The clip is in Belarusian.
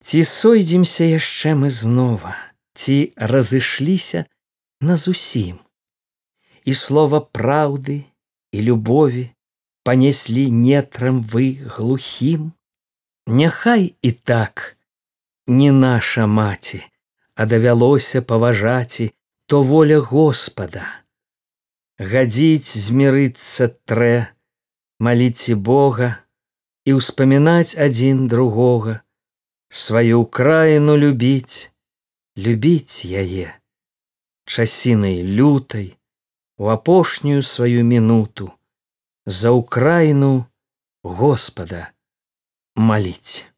ці сойдземся яшчэ мы знова ці разышліся на зусім і слова праўды і любові панеслі нетрам вы глухім? Няхай і так не наша маці а давялося паважаці то воля господа. Гадзіць змірыцца трэ маліце бога і ўспамінаць адзін другога сваю краіну любіць. Любіць яе. Часінай лютай у апошнюю сваю мінуту за ўкраіну господа маліць